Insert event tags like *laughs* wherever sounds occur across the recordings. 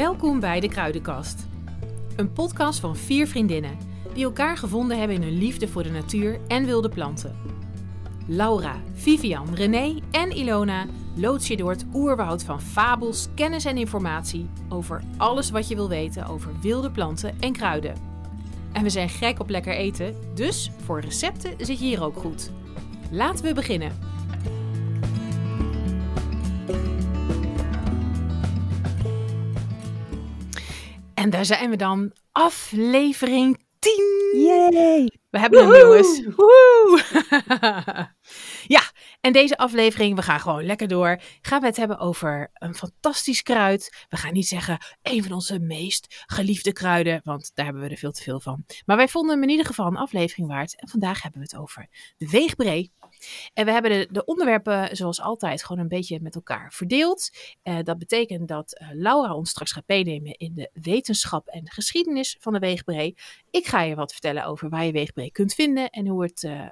Welkom bij de Kruidenkast. Een podcast van vier vriendinnen die elkaar gevonden hebben in hun liefde voor de natuur en wilde planten. Laura, Vivian, René en Ilona loods je door het oerwoud van fabels, kennis en informatie over alles wat je wil weten over wilde planten en kruiden. En we zijn gek op lekker eten, dus voor recepten zit je hier ook goed. Laten we beginnen. En daar zijn we dan, aflevering 10. Yay! We hebben hem, jongens. Woehoe! *laughs* ja, en deze aflevering, we gaan gewoon lekker door. Gaan we het hebben over een fantastisch kruid. We gaan niet zeggen een van onze meest geliefde kruiden, want daar hebben we er veel te veel van. Maar wij vonden hem in ieder geval een aflevering waard. En vandaag hebben we het over de weegbree. En we hebben de, de onderwerpen zoals altijd gewoon een beetje met elkaar verdeeld. Eh, dat betekent dat eh, Laura ons straks gaat meenemen in de wetenschap en geschiedenis van de weegbree. Ik ga je wat vertellen over waar je weegbree kunt vinden en hoe het eh,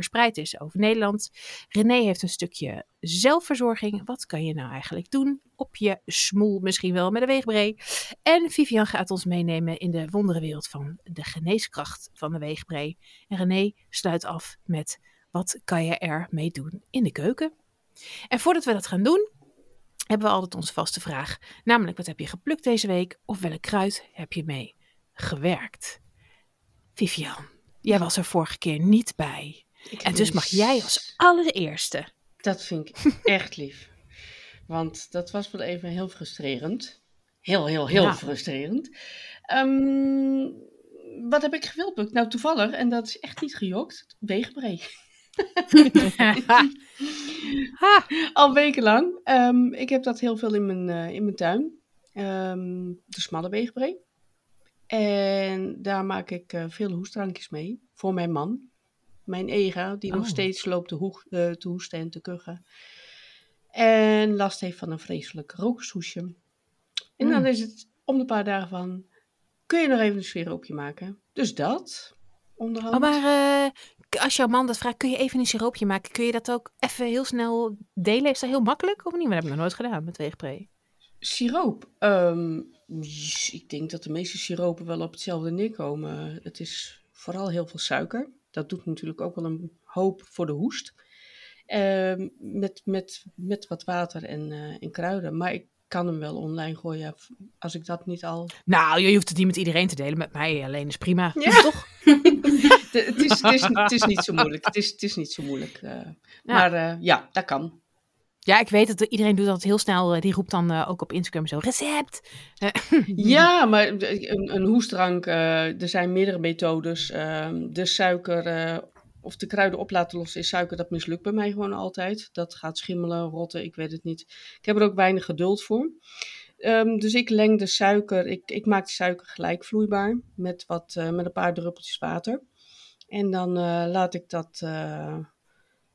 verspreid is over Nederland. René heeft een stukje zelfverzorging. Wat kan je nou eigenlijk doen op je smoel, misschien wel met een weegbree? En Vivian gaat ons meenemen in de wonderenwereld van de geneeskracht van de weegbree. En René sluit af met wat kan je ermee doen in de keuken? En voordat we dat gaan doen, hebben we altijd onze vaste vraag. Namelijk, wat heb je geplukt deze week? Of welk kruid heb je mee gewerkt? Vivian, jij was er vorige keer niet bij. Ik En dus mag jij als allereerste. Dat vind ik *laughs* echt lief. Want dat was wel even heel frustrerend. Heel, heel, heel Ja. frustrerend. Ehm, wat heb ik gewildpukt? Nou, toevallig, en dat is echt niet gejokt, weegbree. *laughs* ha, Al wekenlang. Ehm, ik heb dat heel veel in mijn, eh, in mijn tuin. Ehm, de smalle weegbree. En daar maak ik eh, veel hoestdrankjes mee. Voor mijn man. Mijn ega, die nog Oh. steeds loopt te, hoeg- eh, te hoesten en te kuchen. En last heeft van een vreselijk rokershoesje. En dan Mm. is het om de paar dagen van... Kun je nog even een siroopje maken? Dus dat. Onderhand. oh, maar eh, als jouw man dat vraagt, kun je even een siroopje maken? Kun je dat ook even heel snel delen? Is dat heel makkelijk of niet? Hebben dat nog nooit gedaan met weegbree. Siroop. Ehm, ik denk dat de meeste siropen wel op hetzelfde neerkomen. Het is vooral heel veel suiker. Dat doet natuurlijk ook wel een hoop voor de hoest. Ehm, met, met, met wat water en, eh, en kruiden. Maar ik kan hem wel online gooien als ik dat niet al. Nou, je hoeft het niet met iedereen te delen. Met mij alleen is prima. Ja. *laughs* Toch? *laughs* De- het, is, het, is, het is niet zo moeilijk. Het is, het is niet zo moeilijk. eh. Maar eh, ja, dat kan. Ja, ik weet dat iedereen doet dat heel snel. eh, Die roept dan eh, ook op Instagram zo, recept. Eh, *laughs* Ja, maar een, een hoestdrank, er zijn meerdere methodes. Ehm, de suiker of de kruiden op laten lossen in suiker, dat mislukt bij mij gewoon altijd. Dat gaat schimmelen, rotten, ik weet het niet. Ik heb er ook weinig geduld voor. Ehm, dus ik leng de suiker, ik, ik maak de suiker gelijk vloeibaar met, wat, met een paar druppeltjes water. En dan laat ik dat,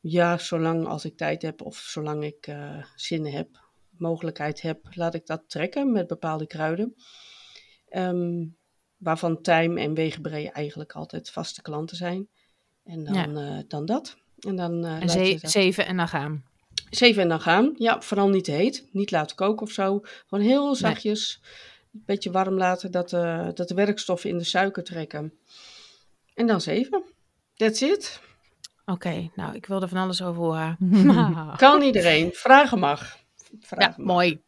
ja, zolang als ik tijd heb of zolang ik eh, zin heb, mogelijkheid heb, laat ik dat trekken met bepaalde kruiden. Ehm, waarvan tijm en wegenbree eigenlijk altijd vaste klanten zijn. En dan, eh, dan dat. En dan eh en ze- dat zeven en dan gaan. zeven en dan gaan. Ja, vooral niet te heet. Niet laten koken of zo. Gewoon heel zachtjes. Een beetje warm laten dat, dat de werkstoffen in de suiker trekken. En dan zeven. That's it. Oké, nou, ik wil er van alles over horen. *laughs* Kan iedereen. Vragen mag. Vragen ja, mag. mooi.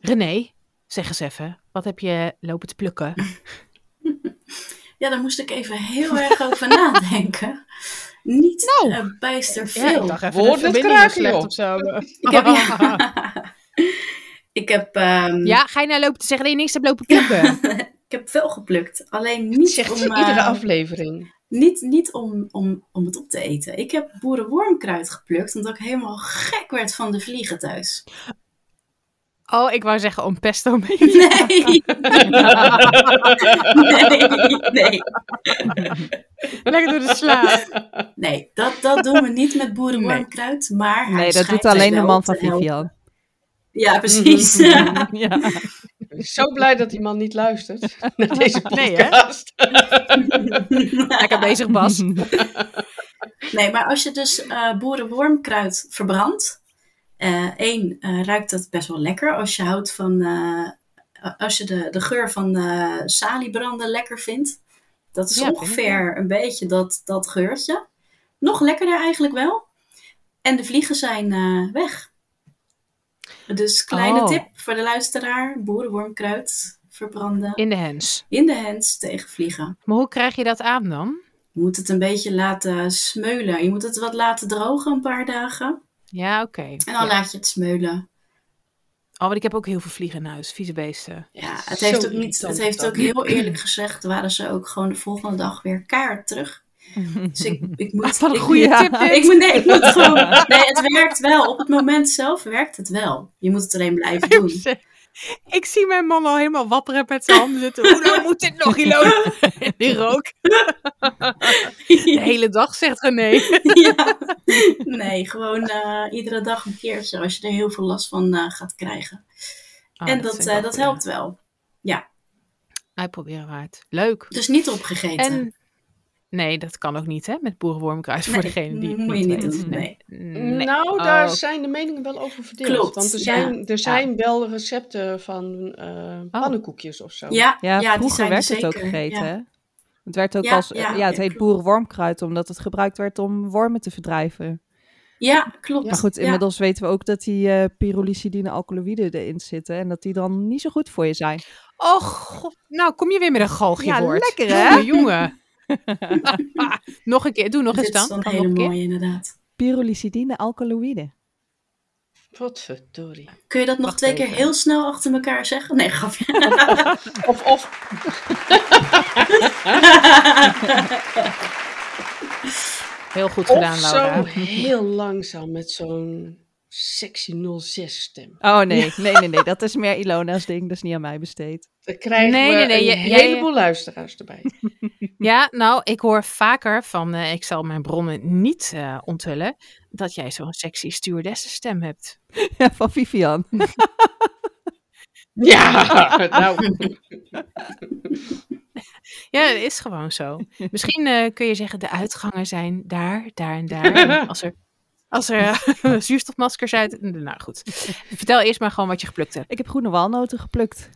René, zeg eens even. Wat heb je lopen te plukken? *laughs* Ja, daar moest ik even heel erg over nadenken. *laughs* Niet Nou. eh, bijster veel. even, Woorden de verbinding kraken, is slecht joh. of zo. ik heb, ja. ik, heb, ehm, Ja, ga je nou lopen te zeggen dat je niks hebt lopen plukken? ik heb veel geplukt. Alleen niet zegt om, iedere eh, aflevering. Niet, niet om, om, om het op te eten. Ik heb boerenwormkruid geplukt, omdat ik helemaal gek werd van de vliegen thuis. Oh, ik wou zeggen om pesto mee. Nee, *laughs* nee, nee. Lekker door de sla. Nee, dat, dat doen we niet met boerenwormkruid, maar hij Nee, dat doet mij alleen de man van. Vivian. Ja, *laughs* precies. Ja. *laughs* Ik ben zo blij dat die man niet luistert *laughs* naar deze Nee, hè? podcast. *laughs* Lekker bezig, Bas. *laughs* Nee, maar als je dus eh, boerenwormkruid verbrandt. Eén, ruikt dat best wel lekker als je houdt van, eh, als je de, de geur van uh, saliebranden lekker vindt. Dat is Ja, ongeveer een beetje dat, dat geurtje. Nog lekkerder eigenlijk wel. En de vliegen zijn eh, weg. Dus kleine Oh. tip voor de luisteraar. Boerenwormkruid verbranden. In de hens. In de hands tegen vliegen. Maar hoe krijg je dat aan dan? Je moet het een beetje laten smeulen. Je moet het wat laten drogen een paar dagen. Ja, oké. En dan Ja. laat je het smeulen. Oh, want ik heb ook heel veel vliegen in huis. Vieze beesten. Ja, het Zo heeft ook, niet, het heeft ook heel eerlijk gezegd, waren ze ook gewoon de volgende dag weer kaart terug. Dus ik, ik moet... Wat een goede tip. Ik moet, nee, ik moet gewoon... Nee, het werkt wel. Op het moment zelf werkt het wel. Je moet het alleen blijven doen. *laughs* Ik zie mijn man al helemaal wapperen met zijn handen zitten. Hoe lang moet dit nog? En *laughs* die rook. De hele dag, zegt René. *laughs* ja. Nee, gewoon eh, iedere dag een keertje als je er heel veel last van eh, gaat krijgen. Oh, en dat, ik eh, dat helpt wel. ja. Uitproberen waard. Leuk. Dus niet opgegeten. En nee, dat kan ook niet, hè? Met boerenwormkruid, voor degene die het moet niet je niet weet. doen, nee. Nee. Nou, daar Oh, zijn de meningen wel over verdeeld. Klopt, Want er ja. zijn, er zijn wel recepten van eh, pannenkoekjes of zo. ja, Ja, ja, die vroeger zijn er werd het ook gegeten. Hè? Het werd ook Ja, als, ja, ja, ja, het heet klopt. boerenwormkruid omdat het gebruikt werd om wormen te verdrijven. Ja, klopt. Maar goed, Ja. inmiddels weten we ook dat die eh pyrolysidine alkaloïden erin zitten en dat die dan niet zo goed voor je zijn. Oh, god. Nou, kom je weer met een galgje Ja, woord. lekker, hè? Jongen, jongen. *laughs* nog een keer. Doe nog eens Dit is dan. dan Kan een nog hele een keer. mooie inderdaad. Pyrolysidine alkaloïden. Wat verdorie. Kun je dat nog Wacht twee keer even. heel snel achter elkaar zeggen? Nee, grapje. *laughs* Of, of *laughs* Heel goed Of gedaan, Laura. zo heel langzaam met zo'n sexy 06 stem. Oh nee, nee, nee, nee, dat is meer Ilona's ding, dat is niet aan mij besteed. Dan krijgen Nee, we nee, nee, een jij- jij- heleboel luisteraars erbij. *laughs* Ja, nou, ik hoor vaker van, eh, ik zal mijn bronnen niet eh, onthullen, dat jij zo'n sexy stewardessenstem hebt. *laughs* Ja, van Vivian. *laughs* Ja, nou. Ja, dat is gewoon zo. Misschien eh, kun je zeggen, de uitgangen zijn daar, daar en daar. En als er, als er eh, *laughs* zuurstofmaskers uit... Nou goed, vertel eerst maar gewoon wat je geplukt hebt. Ik heb groene walnoten geplukt.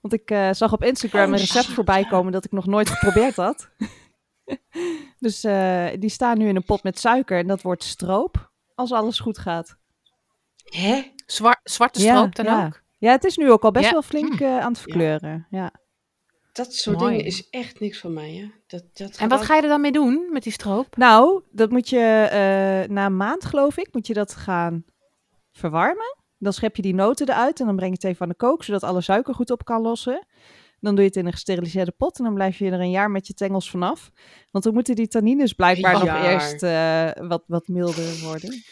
Want ik eh, zag op Instagram Oh, een recept shit, voorbij komen dat ik nog nooit geprobeerd had. *laughs* dus eh, die staan nu in een pot met suiker en dat wordt stroop als alles goed gaat. Hè? Zwar, zwarte Ja, stroop dan ja. ook? Ja, het is nu ook al best Ja. wel flink eh, aan het verkleuren. Ja. Dat soort Mooi. dingen is echt niks van mij, hè? Dat, dat En wat ga je er dan mee doen met die stroop? Nou, dat moet je eh, na een maand, geloof ik, moet je dat gaan verwarmen. Dan schep je die noten eruit en dan breng je het even aan de kook, zodat alle suiker goed op kan lossen. Dan doe je het in een gesteriliseerde pot en dan blijf je er een jaar met je tengels vanaf. Want dan moeten die tannines blijkbaar nog eerst eh, wat, wat milder worden.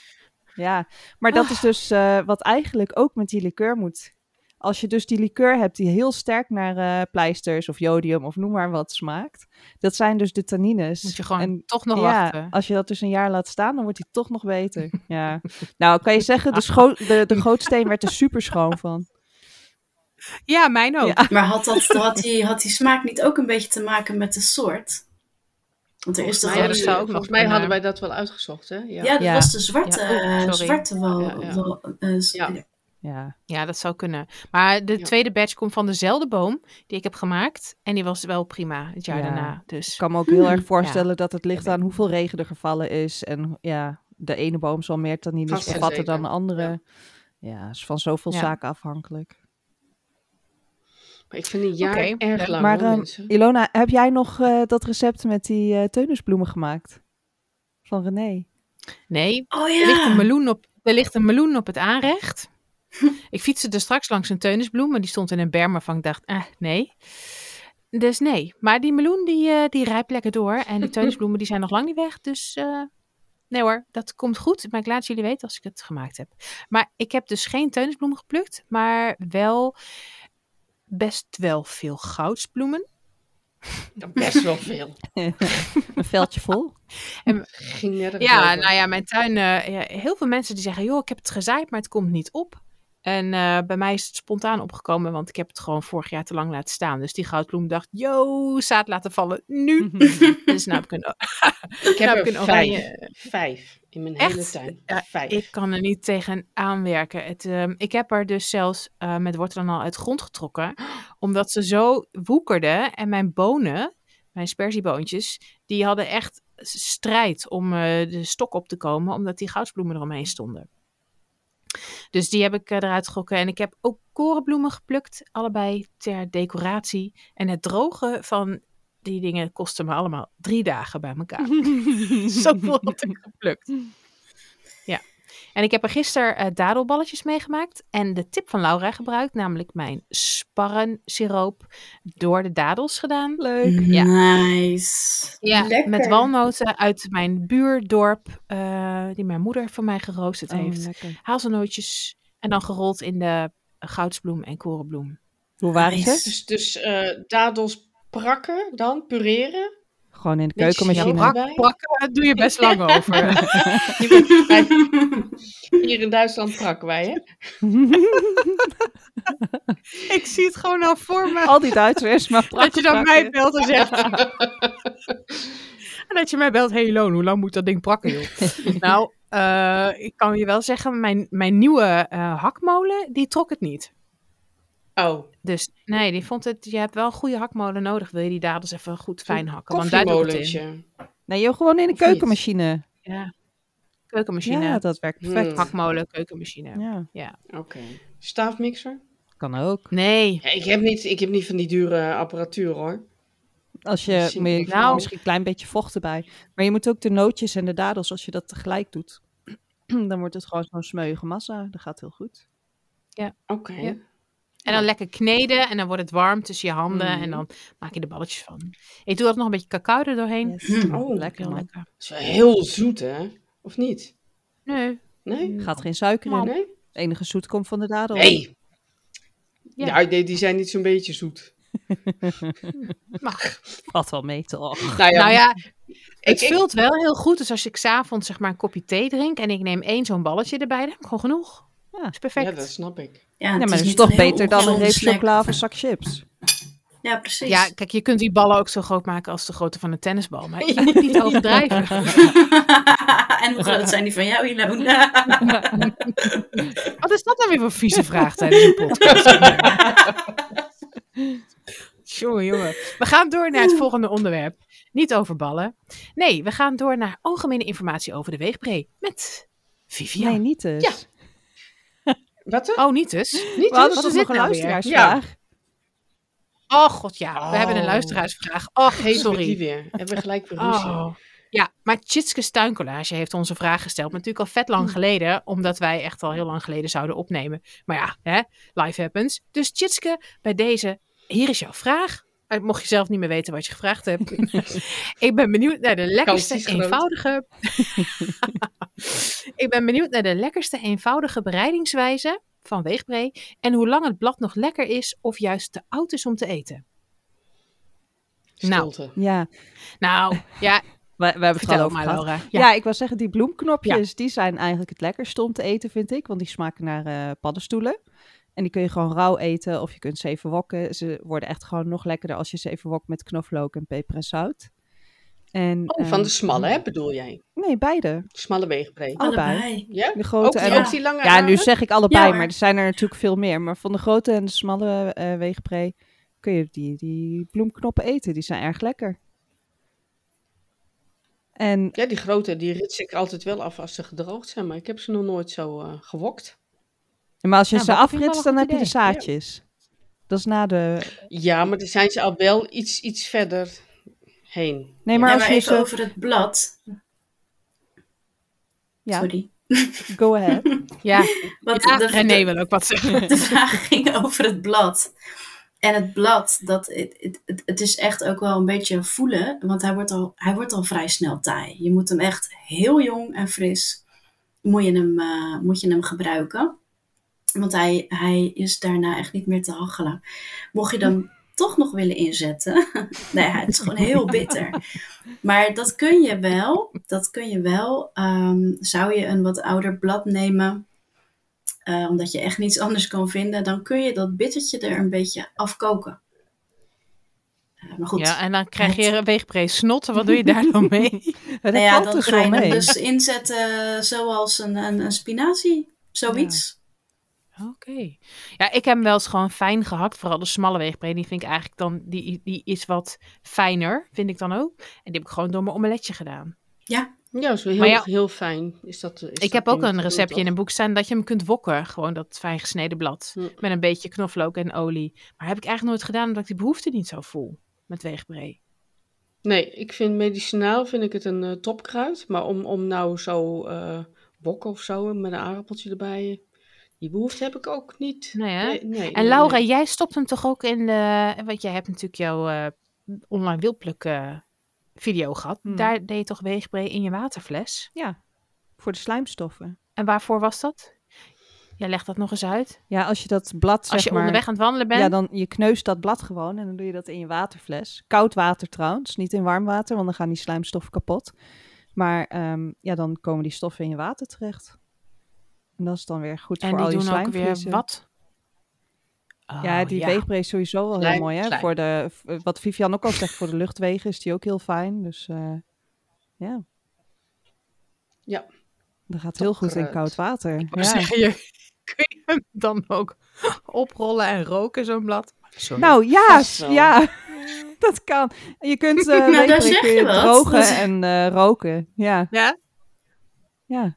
Ja, maar dat is dus eh, wat eigenlijk ook met die liqueur moet. Als je dus die liqueur hebt die heel sterk naar eh, pleisters of jodium of noem maar wat smaakt. Dat zijn dus de tannines. Moet je gewoon En toch nog ja, wachten. als je dat dus een jaar laat staan, dan wordt hij toch nog beter. *laughs* ja. Nou, kan je zeggen, de, scho- de, de gootsteen werd er super schoon van. Ja, mijn ook. Ja. Maar had, dat, had, die, had die smaak niet ook een beetje te maken met de soort? Want er is Volgens toch Ja, ook- dat zou ook nog volgens mij hadden wij dat wel uitgezocht, hè? Ja. Ja, dat Ja. was de zwarte, Ja, oh, eh, zwarte wel. Ja, ja. Ja. Ja. Ja, dat zou kunnen. Maar de Ja. tweede batch komt van dezelfde boom die ik heb gemaakt. En die was wel prima het jaar Ja. daarna. Ik Dus kan me ook heel Hmm. erg voorstellen dat het ligt aan hoeveel regen er gevallen is. En ja, de ene boom zal meer tannines bevatten dan de andere. Ja, is van zoveel Ja. zaken afhankelijk. Maar ik vind een jaar erg lang, maar hoor. Ilona, heb jij nog eh, dat recept met die eh teunisbloemen gemaakt? Van René? nee, Oh er ligt, een ja. meloen op, er ligt een meloen op het aanrecht. *laughs* ik fietste er straks langs een teunisbloem, maar die stond in een berm waarvan ik dacht, eh, nee. Dus nee, maar die meloen die, eh, die rijpt lekker door. En die *laughs* teunisbloemen die zijn nog lang niet weg. Dus eh, nee hoor, dat komt goed. Maar ik laat jullie weten als ik het gemaakt heb. Maar ik heb dus geen teunisbloemen geplukt, maar wel best wel veel goudsbloemen. Best wel veel. *laughs* een veldje vol? Ging nergens Ja, over. nou ja, mijn tuin. eh, ja, heel veel mensen die zeggen: joh, ik heb het gezaaid, maar het komt niet op. En eh, bij mij is het spontaan opgekomen, want ik heb het gewoon vorig jaar te lang laten staan. Dus die goudbloem dacht, yo, zaad laten vallen, nu. *laughs* dus nou heb ik een, Ik heb *laughs* Nou, er ik een vijf. oranje- Vijf in mijn Echt? hele tuin. Ja, vijf. ik kan er niet tegen aanwerken. Het, ehm, ik heb er dus zelfs eh, met wortelen al uit grond getrokken, *gasps* omdat ze zo woekerden. En mijn bonen, mijn sperzieboontjes, die hadden echt strijd om eh, de stok op te komen, omdat die goudsbloemen eromheen stonden. Dus die heb ik eh, eruit getrokken. En ik heb ook korenbloemen geplukt, allebei ter decoratie. En het drogen van die dingen kostte me allemaal drie dagen bij elkaar. *laughs* *laughs* Zoveel had ik geplukt. En ik heb er gisteren eh, dadelballetjes meegemaakt. En de tip van Laura gebruikt, namelijk mijn sparrensiroop door de dadels gedaan. Leuk. Ja. Nice. Ja, Lekker. met walnoten uit mijn buurdorp, eh, die mijn moeder voor mij geroosterd Oh, heeft. lekker. Hazelnootjes en dan gerold in de goudsbloem en korenbloem. Hoe waren ze? Dus, dus eh, dadels prakken dan, pureren. Gewoon in de keukenmachine. Brak, plakken, daar doe je best *laughs* lang over. *laughs* Hier in Duitsland prakken wij, hè? *laughs* Ik zie het gewoon al voor me. Al die Duitsers, maar Dat je dan prakken. mij belt en zegt. en dat je mij belt, hey Loon, hoe lang moet dat ding prakken, joh? nou, eh, ik kan je wel zeggen, mijn, mijn nieuwe eh, hakmolen, die trok het niet. Oh, Dus nee, die vond het, je hebt wel een goede hakmolen nodig, wil je die dadels even goed fijn hakken. Want daar doe ik het in. koffiemolentje. Nee, joh, gewoon in de keukenmachine. Ja. Keukenmachine, Ja, dat werkt perfect. Hmm. hakmolen, keukenmachine. Ja, Oké. Staafmixer? kan ook. Nee, Ja, ik, heb niet, ik heb niet van die dure apparatuur, hoor. Als je, ik nou. misschien een klein beetje vocht erbij. Maar je moet ook de nootjes en de dadels, als je dat tegelijk doet, *clears throat* dan wordt het gewoon zo'n smeuïge massa. Dat gaat heel goed. Oké. Ja. En dan lekker kneden en dan wordt het warm tussen je handen en dan maak je er balletjes van. Ik doe dat nog een beetje cacao er doorheen. Yes. Mm. Oh, lekker lekker. Dat is wel heel zoet, hè? Of niet? Nee. Nee? Gaat geen suiker in. Nee? Het enige zoet komt van de dadel. Nee. Ja. Ja, nee, die zijn niet zo'n beetje zoet. *laughs* Mag. Valt wel mee toch? Nou ja, Nou ja, het ik- vult wel heel goed. Dus als ik s'avonds zeg maar een kopje thee drink en ik neem één zo'n balletje erbij, dan heb ik gewoon genoeg. Ja. Dat is perfect. ja, dat snap ik. Ja, maar het is toch beter dan een reep chocola of een zak chips. Ja, precies. Ja, kijk, je kunt die ballen ook zo groot maken als de grootte van een tennisbal. Maar je moet niet *laughs* overdrijven. *laughs* en hoe groot zijn die van jou, Ilona? *laughs* Wat is dat nou weer voor vieze vraag tijdens een podcast? Jongen, jongen. We gaan door naar het volgende onderwerp. Niet over ballen. Nee, we gaan door naar algemene informatie over de weegbree. Met Vivian. Nee, niet dus. Ja. Wat? Oh, niet dus. Niet dus? Wat is dit een nou weer? luisteraarsvraag? Oh god, ja. We Oh. hebben een luisteraarsvraag. Oh, Geef me die sorry. weer. Hebben we gelijk weer ruzie. Oh. Ja, maar Tjitske Tuincollage heeft onze vraag gesteld. maar Natuurlijk al vet lang geleden. Omdat wij echt al heel lang geleden zouden opnemen. Maar ja, hè, life happens. Dus Tjitske, bij deze, hier is jouw vraag. Eh, Mocht je zelf niet meer weten wat je gevraagd hebt. *laughs* ik ben benieuwd naar de lekkerste, eenvoudige... *laughs* ik ben benieuwd naar de lekkerste, eenvoudige bereidingswijze van weegbree. En hoe lang het blad nog lekker is of juist te oud is om te eten. Nou. Stilte. Ja, Nou, ja, *laughs* we, we hebben het er over maar gehad. Laura. Ja. ik wil zeggen, die bloemknopjes, die zijn eigenlijk het lekkerste om te eten, vind ik. Want die smaken naar eh, paddenstoelen. En die kun je gewoon rauw eten of je kunt ze even wokken. Ze worden echt gewoon nog lekkerder als je ze even wokt met knoflook en peper en zout. En, Oh, van ehm, de smalle, hè, bedoel jij? Nee, beide. De smalle weegbree. Allebei. Allebei. Ja? De Ook, grote die, en ja. ook die lange Ja, nu zeg ik allebei, Ja, maar er zijn er natuurlijk veel meer. Maar van de grote en de smalle eh weegbree kun je die, die bloemknoppen eten. Die zijn erg lekker. En Ja, die grote, die rits ik altijd wel af als ze gedroogd zijn. Maar ik heb ze nog nooit zo eh, gewokt. Maar als je Ja, ze afritst, dan heb je de zaadjes. Dat is na de... Ja, maar dan zijn ze al wel iets, iets verder heen. Nee, maar Ja, als maar je even over het blad. Ja, Sorry. *laughs* go ahead. Ja, Want ja de, René wil ook wat zeggen. de vraag ging over het blad. En het blad, dat, het, het, het, het is echt ook wel een beetje voelen, want hij wordt, al, hij wordt al vrij snel taai. Je moet hem echt heel jong en fris, moet je hem, eh, moet je hem gebruiken. Want hij, hij is daarna echt niet meer te hachelen. Mocht je hem toch nog willen inzetten, *laughs* nee, het is gewoon heel bitter. Maar dat kun je wel, dat kun je wel. Ehm, zou je een wat ouder blad nemen, eh, omdat je echt niets anders kan vinden, dan kun je dat bittertje er een beetje afkoken. Eh, maar goed, Ja, en dan krijg je een weegprees snotten. Wat doe je daar dan mee? *laughs* Dat nou ja, dan dus ga je mee. dus inzetten zoals een, een, een spinazie, zoiets. Oké. Ja, ik heb hem wel eens gewoon fijn gehakt. Vooral de smalle weegbree. Die vind ik eigenlijk dan, die, die is wat fijner, vind ik dan ook. En die heb ik gewoon door mijn omeletje gedaan. Ja, dat is wel heel, ja- heel fijn. Is dat, is ik dat heb ook een receptje in een boek staan dat je hem kunt wokken. Gewoon dat fijn gesneden blad. Hm. Met een beetje knoflook en olie. Maar heb ik eigenlijk nooit gedaan omdat ik die behoefte niet zo voel. Met weegbree. Nee, ik vind medicinaal vind ik het een eh, topkruid. Maar om, om nou zo eh wokken of zo met een aardappeltje erbij. Die behoefte heb ik ook niet. Nee, hè? Nee, nee, En Laura, nee. jij stopt hem toch ook in de... Want jij hebt natuurlijk jouw eh, online wildpluk eh, video gehad. Hmm. Daar deed je toch weegbree in je waterfles? Ja, voor de slijmstoffen. En waarvoor was dat? Jij legt dat nog eens uit. Ja, als je dat blad, zeg Als je maar... onderweg aan het wandelen bent. Ja, dan je kneust dat blad gewoon en dan doe je dat in je waterfles. Koud water trouwens, niet in warm water, want dan gaan die slijmstoffen kapot. Maar ehm, ja, dan komen die stoffen in je water terecht. En dat is dan weer goed en voor die al je doen ook weer wat? ja, Oh, die weegbree is sowieso wel heel mooi. Hè? slijm. Voor de, v- wat Vivian ook al zegt, voor de luchtwegen is die ook heel fijn. Dus eh, ja. Ja. Dat gaat heel goed in koud water. Ik wou Ja. zeggen, je, *laughs* kun je hem dan ook oprollen en roken, zo'n blad? Sorry. Nou ja, ja, *laughs* dat kan. Je kunt eh *laughs* Nou, kun je drogen Dat- en eh, roken. Ja, ja? ja.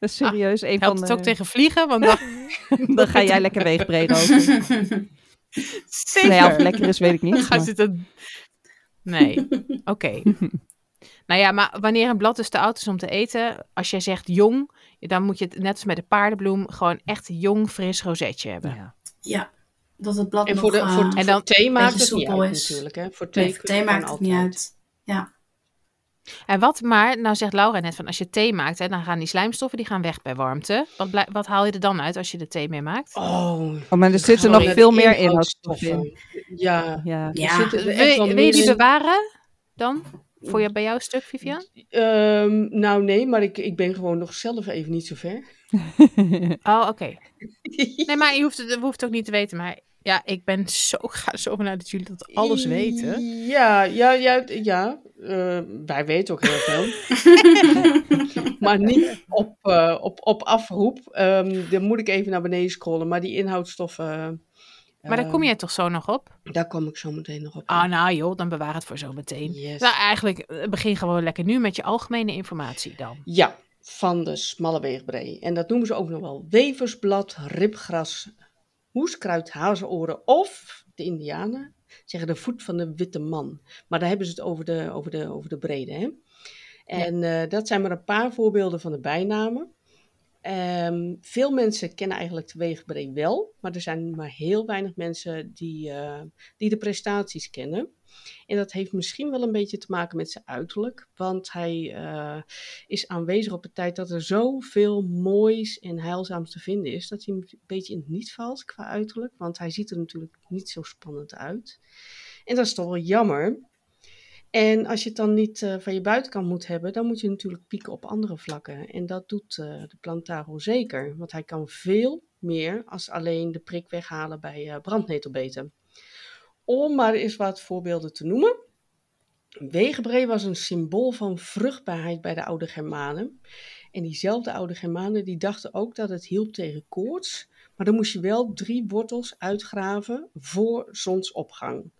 Dat is serieus een Helpt van het de... ook tegen vliegen? Want dan, *laughs* Dan ga jij lekker weegbree roken. zeker. Nee, of het lekker is, weet ik Dan niet. maar- zitten... Nee, oké. *laughs* nou ja, maar wanneer een blad dus te oud is om te eten, als jij zegt jong, dan moet je het net als met de paardenbloem gewoon echt jong, fris rozetje hebben. Ja. Ja, dat het blad En nog voor, de, eh, voor, En voor dan- thee maakt het niet uit is. natuurlijk. Hè? Voor thee, nee, voor thee maakt het niet altijd. uit. Ja, En wat maar, nou zegt Laura net van als je thee maakt, hè, dan gaan die slijmstoffen die gaan weg bij warmte. Wat, wat haal je er dan uit als je de thee mee maakt? Oh, Oh, maar er zitten nog veel meer inhoudstoffen in. Ja, Ja. ja. er zitten er echt wil, wel je- wil je die bewaren dan? Voor je, bij jouw stuk, Vivian? Ehm, nou nee, maar ik, ik ben gewoon nog zelf even niet zo ver. *laughs* Oh, oké. Nee, maar je hoeft het, we hoeft het ook niet te weten. Maar ja, ik ben zo, ik ga zo vanuit dat jullie dat alles weten. Ja, ja, ja, ja. eh, wij weten ook heel veel. *laughs* maar niet op, eh, op, op afroep. Ehm, dan moet ik even naar beneden scrollen. Maar die inhoudstoffen... Maar daar kom je toch zo nog op? Daar kom ik zo meteen nog op. Ah, nou joh, dan bewaar het voor zo meteen. Yes. Nou, eigenlijk eh, begin gewoon lekker nu met je algemene informatie dan. Ja, van de smalle weegbree. En dat noemen ze ook nog wel weversblad, ribgras, hoeskruid, hazenoren of de indianen zeggen de voet van de witte man. Maar daar hebben ze het over de, over de, over de brede. Hè? En eh, dat zijn maar een paar voorbeelden van de bijnamen. Ehm, veel mensen kennen eigenlijk de weegbree wel, maar er zijn maar heel weinig mensen die, eh, die de prestaties kennen. En dat heeft misschien wel een beetje te maken met zijn uiterlijk, want hij eh, is aanwezig op het tijd dat er zoveel moois en heilzaams te vinden is, dat hij een beetje in het niet valt qua uiterlijk, want hij ziet er natuurlijk niet zo spannend uit. En dat is toch wel jammer. En als je het dan niet eh, van je buitenkant moet hebben, dan moet je natuurlijk pieken op andere vlakken. En dat doet eh, de Plantago zeker, want hij kan veel meer als alleen de prik weghalen bij brandnetelbeten. Om maar eens wat voorbeelden te noemen. Wegenbree was een symbool van vruchtbaarheid bij de oude Germanen. En diezelfde oude Germanen die dachten ook dat het hielp tegen koorts. Maar dan moest je wel drie wortels uitgraven voor zonsopgang.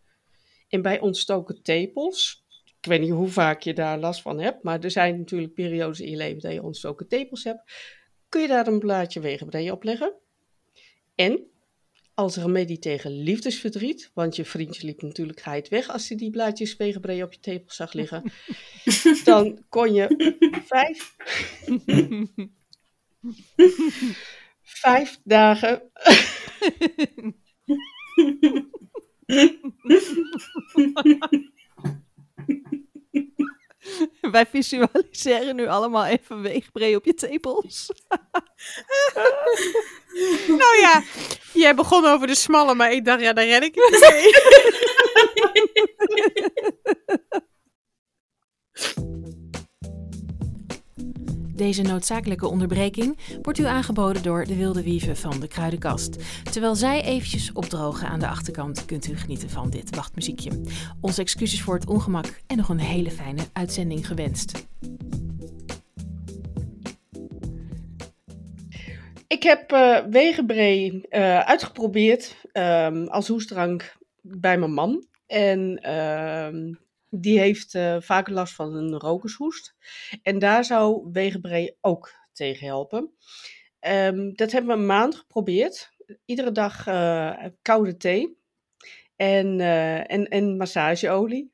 En bij ontstoken tepels, ik weet niet hoe vaak je daar last van hebt, maar er zijn natuurlijk periodes in je leven dat je ontstoken tepels hebt, kun je daar een blaadje wegenbree op leggen. En als remedie tegen liefdesverdriet, want je vriendje liep natuurlijk geheid weg als hij die blaadjes wegenbree op je tepels zag liggen, *laughs* dan kon je vijf, vijf dagen *laughs* Wij visualiseren nu allemaal even weegbree op je tepels. *laughs* Nou ja, jij begon over de smalle, maar ik dacht, ja, daar red ik het mee. *laughs* Deze noodzakelijke onderbreking wordt u aangeboden door de wilde wieven van de Kruidenkast. Terwijl zij eventjes opdrogen aan de achterkant, kunt u genieten van dit wachtmuziekje. Onze excuses voor het ongemak en nog een hele fijne uitzending gewenst. Ik heb uh, uitgeprobeerd um, als hoestdrank bij mijn man. En uh, die heeft uh, vaak last van een rokershoest. En daar zou Wegenbree ook tegen helpen. Um, dat hebben we een maand geprobeerd. Iedere dag koude thee en, en, en massageolie.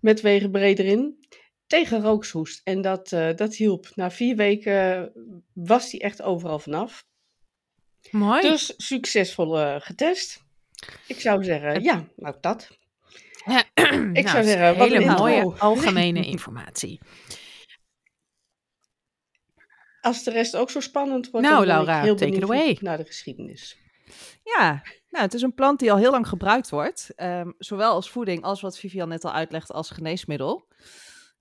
Met Wegenbree erin. Tegen rookshoest. En dat, dat hielp. Na vier weken was die echt overal vanaf. Mooi. Dus succesvol getest. Ik zou zeggen, ja, nou dat. Ja, *clears throat* ik nou, zou zeggen, wat hele een mooie intro. *laughs* algemene informatie. Als de rest ook zo spannend wordt, Nou, dan ben Laura, ik heel take it benieuwd away. naar de geschiedenis. Ja, nou, het is een plant die al heel lang gebruikt wordt. ehm, zowel als voeding als wat Vivian net al uitlegde als geneesmiddel.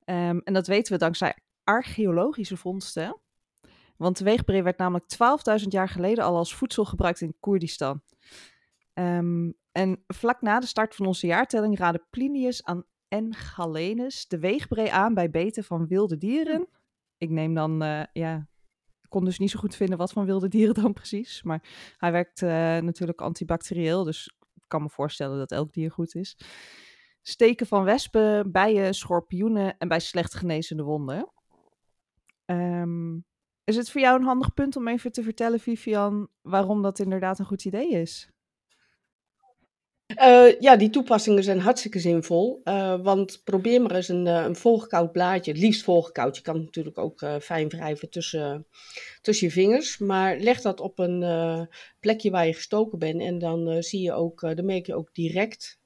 Ehm, en dat weten we dankzij archeologische vondsten. Want de weegbree werd namelijk 12.000 jaar geleden al als voedsel gebruikt in Koerdistan. Ehm, en vlak na de start van onze jaartelling raadde Plinius aan en Galenus de weegbree aan bij beten van wilde dieren. Ik neem dan, eh, ja, ik kon dus niet zo goed vinden wat van wilde dieren dan precies. Maar hij werkt eh, natuurlijk antibacterieel, dus ik kan me voorstellen dat elk dier goed is. Steken van wespen, bijen, schorpioenen en bij slecht genezende wonden. Ehm, is het voor jou een handig punt om even te vertellen, Vivian, waarom dat inderdaad een goed idee is? Eh, ja, die toepassingen zijn hartstikke zinvol. eh, want probeer maar eens een, eh, een volgekoud blaadje, het liefst volgekoud. Je kan het natuurlijk ook fijn wrijven tussen, tussen je vingers. Maar leg dat op een plekje waar je gestoken bent. En dan zie je ook, dan merk je ook direct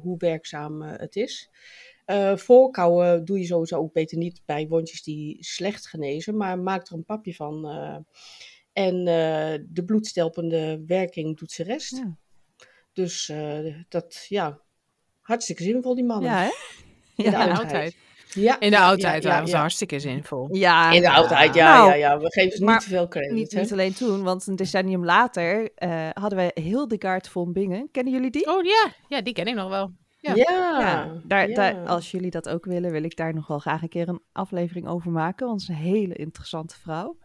hoe werkzaam eh, het is. Eh voorkouwen doe je sowieso ook beter niet bij wondjes die slecht genezen. Maar maak er een papje van. eh, en eh, de bloedstelpende werking doet zijn rest. Ja, Dus eh, dat, ja, hartstikke zinvol, die mannen. ja hè? In de Ja. oudheid. Ja, In de oudheid ja, waren ze ja. hartstikke zinvol. Ja, In de oudheid, ja, Nou, ja, ja. We geven ze niet te veel credit, Niet, hè? niet alleen toen, want een decennium later eh, hadden wij Hildegard von Bingen. Kennen jullie die? Oh ja, ja, die ken ik nog wel. Ja. Ja, Ja, daar, ja. Daar, als jullie dat ook willen, wil ik daar nog wel graag een keer een aflevering over maken. Want ze is een hele interessante vrouw.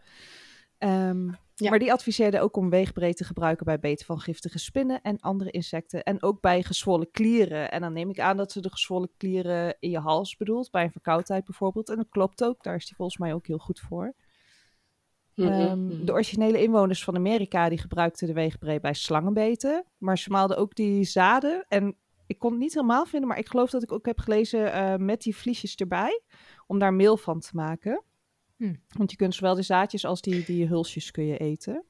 Ehm, Ja. Maar die adviseerde ook om weegbreed te gebruiken bij beten van giftige spinnen en andere insecten. En ook bij gezwollen klieren. En dan neem ik aan dat ze de gezwollen klieren in je hals bedoelt, bij een verkoudheid bijvoorbeeld. En dat klopt ook, daar is die volgens mij ook heel goed voor. Ehm, de originele inwoners van Amerika die gebruikten de weegbree bij slangenbeten. Maar ze maalden ook die zaden. En ik kon het niet helemaal vinden, maar ik geloof dat ik ook heb gelezen eh, met die vliesjes erbij. Om daar meel van te maken. Hm. Want je kunt zowel de zaadjes als die, die hulsjes kun je eten.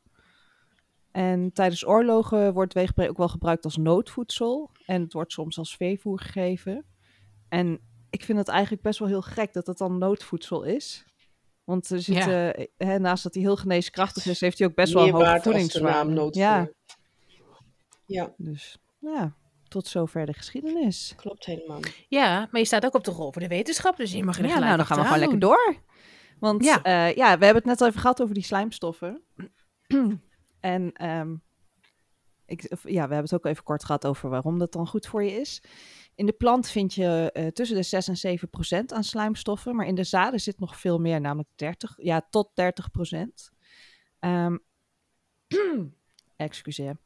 En tijdens oorlogen wordt weegbree ook wel gebruikt als noodvoedsel. En het wordt soms als veevoer gegeven. En ik vind het eigenlijk best wel heel gek dat het dan noodvoedsel is. Want er zit, Ja. eh, hè, naast dat hij heel geneeskrachtig is, heeft hij ook best wel een hoge voedingswaarde. noodvoer. Ja, Ja, dus ja, tot zover de geschiedenis. klopt helemaal. Ja, maar je staat ook op de rol voor de wetenschap, dus je mag er Ja, nou dan gaan we gewoon lekker door. Want Ja. ja. ja, we hebben het net al even gehad over die slijmstoffen. *clears throat* en ehm, ik, ja, we hebben het ook even kort gehad over waarom dat dan goed voor je is. In de plant vind je eh, tussen de 6 en 7 procent aan slijmstoffen, maar in de zaden zit nog veel meer, namelijk 30, ja, tot 30 procent. Ehm, *clears throat* excuseer.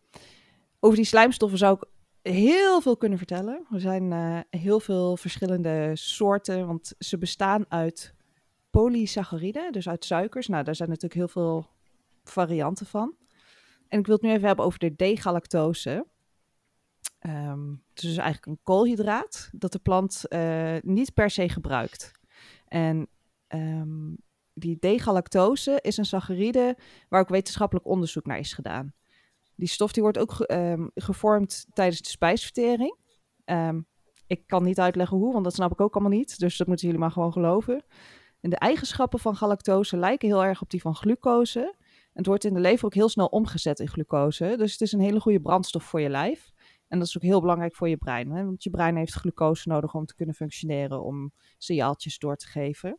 Over die slijmstoffen zou ik heel veel kunnen vertellen. Er zijn eh, heel veel verschillende soorten, want ze bestaan uit polysacchariden, dus uit suikers. Nou, daar zijn natuurlijk heel veel varianten van. En ik wil het nu even hebben over de D-galactose. Ehm, het is dus eigenlijk een koolhydraat dat de plant eh, niet per se gebruikt. En ehm, die D-galactose is een saccharide waar ook wetenschappelijk onderzoek naar is gedaan. Die stof die wordt ook ehm, gevormd tijdens de spijsvertering. Ik kan niet uitleggen hoe, want dat snap ik ook allemaal niet. Dus dat moeten jullie maar gewoon geloven. En de eigenschappen van galactose lijken heel erg op die van glucose. Het wordt in de lever ook heel snel omgezet in glucose. Dus het is een hele goede brandstof voor je lijf. En dat is ook heel belangrijk voor je brein. Hè? Want je brein heeft glucose nodig om te kunnen functioneren, om signaaltjes door te geven.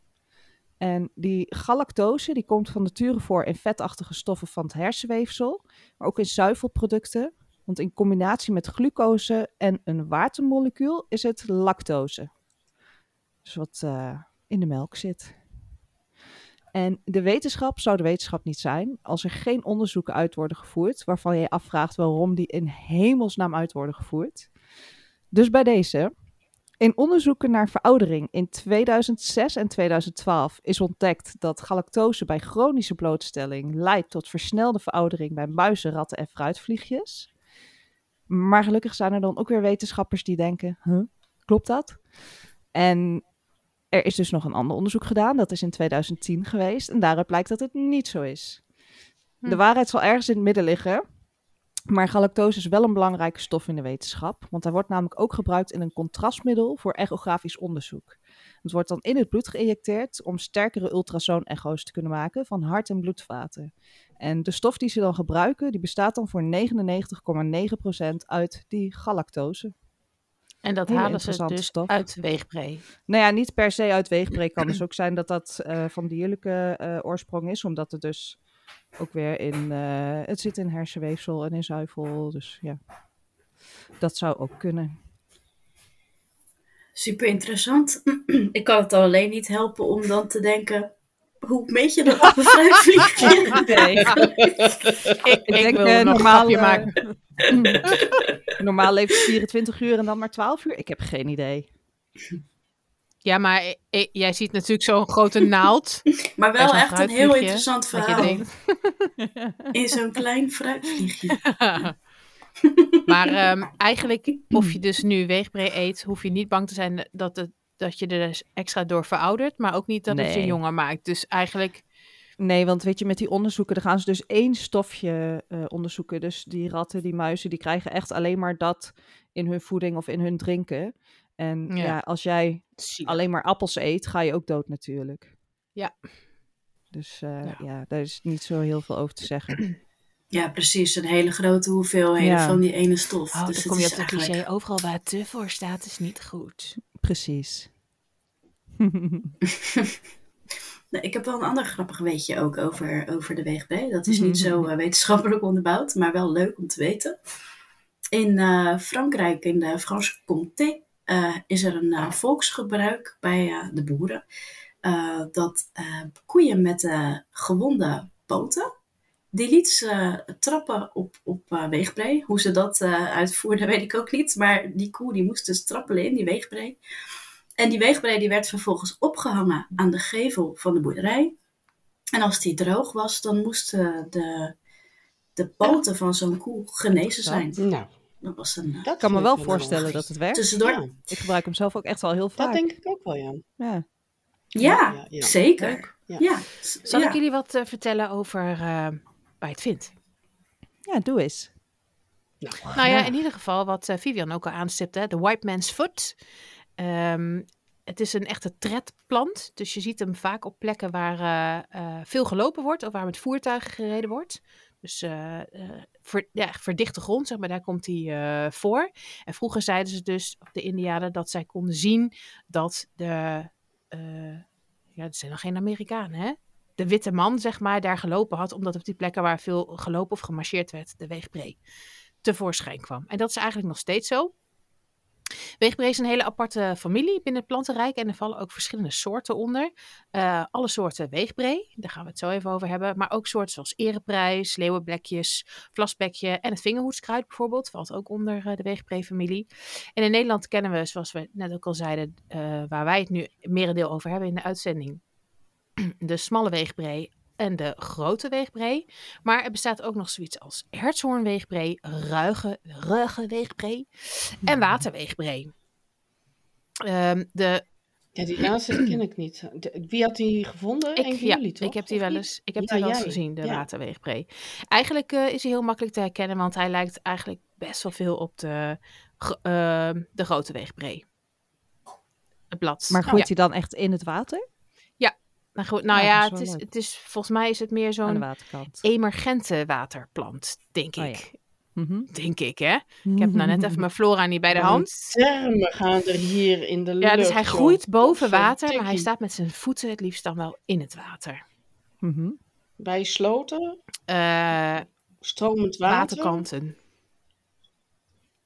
En die galactose die komt van nature voor in vetachtige stoffen van het hersenweefsel, maar ook in zuivelproducten. Want in combinatie met glucose en een watermolecuul is het lactose. Dus wat uh, in de melk zit. En de wetenschap zou de wetenschap niet zijn als er geen onderzoeken uit worden gevoerd waarvan je afvraagt waarom die in hemelsnaam uit worden gevoerd. Dus bij deze. In onderzoeken naar veroudering in 2006 en 2012 is ontdekt dat galactose bij chronische blootstelling leidt tot versnelde veroudering bij muizen, ratten en fruitvliegjes. Maar gelukkig zijn er dan ook weer wetenschappers die denken: klopt dat? En er is dus nog een ander onderzoek gedaan, dat is in 2010 geweest. En daaruit blijkt dat het niet zo is. De Hm. waarheid zal ergens in het midden liggen. Maar galactose is wel een belangrijke stof in de wetenschap. Want hij wordt namelijk ook gebruikt in een contrastmiddel voor echografisch onderzoek. Het wordt dan in het bloed geïnjecteerd om sterkere ultrasoon-echo's te kunnen maken van hart- en bloedvaten. En de stof die ze dan gebruiken, die bestaat dan voor 99,9% uit die galactose. En dat halen ze dus stof. uit weegbree. Nou ja, niet per se uit weegbree. kan dus ook zijn dat dat eh, van dierlijke eh, oorsprong is, omdat het dus ook weer in, eh, het zit in hersenweefsel en in zuivel. Dus ja, dat zou ook kunnen. Super interessant. *clears throat* Ik kan het alleen niet helpen om dan te denken: hoe meet je dat op een fruitvliegje? Nee. *laughs* Ik, ik, denk, wil nog normaal, een grapje eh, maken. *laughs* Normaal leeft het 24 uur en dan maar 12 uur. Ik heb geen idee. Ja, maar jij ziet natuurlijk zo'n grote naald. *laughs* Maar wel echt een heel interessant dat je verhaal. denkt- *laughs* In zo'n klein fruitvliegje. maar ehm, eigenlijk, of je dus nu weegbree eet, hoef je niet bang te zijn dat, het, dat je er dus extra door veroudert. Maar ook niet dat het je jonger maakt. Dus eigenlijk, Nee, want weet je, met die onderzoeken, dan gaan ze dus één stofje eh, onderzoeken. Dus die ratten, die muizen, die krijgen echt alleen maar dat in hun voeding of in hun drinken. En Ja. ja, als jij alleen maar appels eet, ga je ook dood natuurlijk. Ja. Dus eh, Ja. ja. daar is niet zo heel veel over te zeggen. *clears throat* Ja, precies. Een hele grote hoeveelheden Ja. van die ene stof. Oh, dus dan het kom je is op de eigenlijk- cliché. Overal waar te voor staat is niet goed. Precies. *laughs* *laughs* Nou, ik heb wel een ander grappig weetje ook over, over de weegbree. Dat is niet zo eh, wetenschappelijk *laughs* onderbouwd, maar wel leuk om te weten. In eh, Frankrijk, in de Franche-Comté, eh, is er een volksgebruik bij de boeren. dat koeien met gewonde poten, die lieten ze trappen op, op weegbree. Hoe ze dat uitvoerden, *laughs* weet ik ook niet. Maar die koe die moest dus trappelen in die weegbree. En die weegbree die werd vervolgens opgehangen aan de gevel van de boerderij. En als die droog was, dan moesten de, de poten van zo'n koe genezen zijn. Nou, Dat was een... dat Ik kan me wel voorstellen dat het werkt. tussendoor. Ja, Ik gebruik hem zelf ook echt al heel vaak. dat denk ik ook wel, ja. Ja. Ja, ja, ja. zeker. Ja. Ja. Zal ja. ik jullie wat eh, vertellen over eh, waar je het vindt? ja, doe eens. Nou, Nou ja, Ja. in ieder geval wat eh, Vivian ook al aanstipte, de white man's foot. Ehm, het is een echte tredplant, dus je ziet hem vaak op plekken waar eh, eh, veel gelopen wordt of waar met voertuigen gereden wordt. Dus eh, ver, ja, verdichte grond, zeg maar, daar komt hij voor. En vroeger zeiden ze dus, de Indianen, dat zij konden zien dat de, ja, het zijn nog geen Amerikanen, hè? De witte man, zeg maar, daar gelopen had, omdat op die plekken waar veel gelopen of gemarcheerd werd, de weegbree tevoorschijn kwam. En dat is eigenlijk nog steeds zo. Weegbree is een hele aparte familie binnen het plantenrijk en er vallen ook verschillende soorten onder. Eh, alle soorten weegbree, daar gaan we het zo even over hebben. Maar ook soorten zoals ereprijs, leeuwenblekjes, vlasbekje en het vingerhoedskruid bijvoorbeeld valt ook onder eh, de weegbree-familie. En in Nederland kennen we, zoals we net ook al zeiden, eh, waar wij het nu merendeel over hebben in de uitzending, *clears throat* de smalle weegbree en de grote weegbree. Maar er bestaat ook nog zoiets als hertshoornweegbree, ruige, ruige weegbree en waterweegbree. Ehm, de, Ja, die laatste ken ik niet. De- wie had die gevonden? ik, ja, jullie, toch? ik heb die wel eens, ik heb Ja, die wel eens jij. gezien, de Ja. waterweegbree. Eigenlijk eh, is hij heel makkelijk te herkennen, want hij lijkt eigenlijk best wel veel op de, ehm, de grote weegbree. Het blad. Maar groeit Ja. hij dan echt in het water? Nou, goed, nou Ja, het is, leuk. het is, volgens mij is het meer zo'n emergente waterplant, denk Oh ja. ik. Mhm. denk ik hè. Ik heb nou net even mijn flora niet bij de hand. Termen gaan er hier in de lucht. Ja, dus hij groeit boven water, maar hij staat met zijn voeten het liefst dan wel in het water. Mhm. Bij sloten, Eh, stromend water. waterkanten.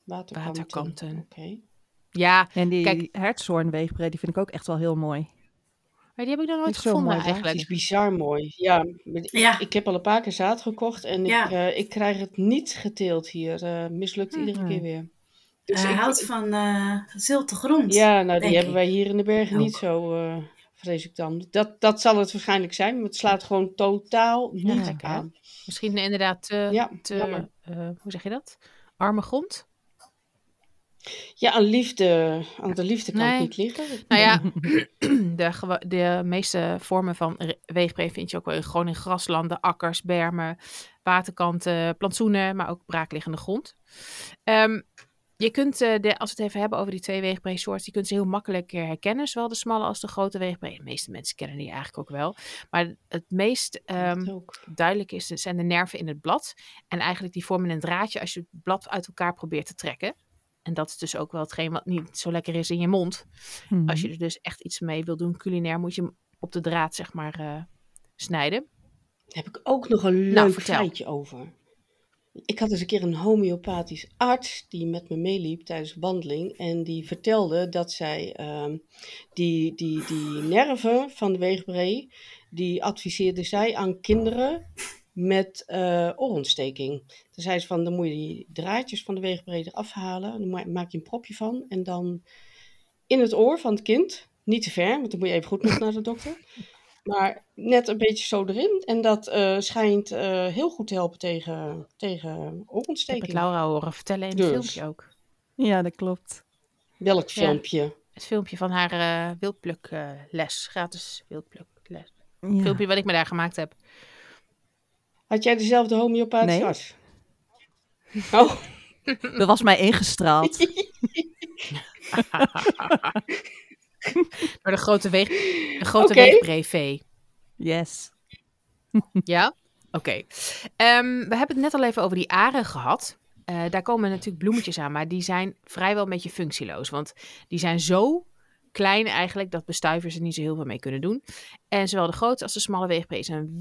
Waterkanten. Waterkanten. Oké. Ja, En die Kijk. die vind ik ook echt wel heel mooi. Maar die heb ik nog nooit gevonden mooi, hè? Het eigenlijk. is bizar mooi. Ja, ik heb al een paar keer zaad gekocht en Ja. ik, eh, ik krijg het niet geteeld hier. Eh mislukt iedere Mhm. keer weer. Dus Hij ik- houdt van eh zilte grond. Ja, nou die hebben ik. wij hier in de bergen Ook. niet zo, eh, vrees ik dan. Dat, dat zal het waarschijnlijk zijn, maar het slaat gewoon totaal niet aan. Misschien inderdaad te, Ja, te eh, hoe zeg je dat? Arme grond? Ja, aan, liefde, aan de liefde kan Nee. het niet liggen. Nou ja, *clears throat* *clears throat* de, de meeste vormen van re- weegbree vind je ook wel in- gewoon in graslanden, akkers, bermen, waterkanten, plantsoenen, maar ook braakliggende grond. Ehm, je kunt, eh, de, als we het even hebben over die twee weegbreesoorten, je kunt ze heel makkelijk herkennen, zowel de smalle als de grote weegbree. De meeste mensen kennen die eigenlijk ook wel. Maar het meest ehm, duidelijk is, zijn de nerven in het blad. En eigenlijk die vormen een draadje als je het blad uit elkaar probeert te trekken. En dat is dus ook wel hetgeen wat niet zo lekker is in je mond. Mhm. Als je er dus echt iets mee wil doen, culinair, moet je hem op de draad, zeg maar, eh, snijden. Daar heb ik ook nog een leuk Nou, vertel. feitje over. Ik had eens een keer een homeopathisch arts die met me meeliep tijdens een wandeling. En die vertelde dat zij ehm, die, die, die nerven van de weegbree, die adviseerde zij aan kinderen met eh oorontsteking. Toen zei ze van, dan moet je die draadjes van de weegbree eraf halen. Dan ma- maak je een propje van. En dan in het oor van het kind, niet te ver, want dan moet je even goed nog naar de dokter. *laughs* Maar net een beetje zo erin. En dat eh, schijnt eh, heel goed te helpen tegen, tegen Ik heb het oorontsteking. Laura horen vertellen in het Dus. filmpje ook. Ja, dat klopt. Welk Ja. filmpje? Het filmpje van haar eh wildplukles, gratis wildplukles. Ja. Filmpje wat ik me daar gemaakt heb. Had jij dezelfde homeopathische Nee. *laughs* Oh, Dat was mij ingestraald. *laughs* *laughs* Maar de grote, weeg, de grote Oké. weegbree-vee. Yes. Ja? Oké. Ehm, we hebben het net al even over die aren gehad. Eh, daar komen natuurlijk bloemetjes aan, maar die zijn vrijwel een beetje functieloos. Want die zijn zo klein eigenlijk dat bestuivers er niet zo heel veel mee kunnen doen. En zowel de grote als de smalle weegbree is een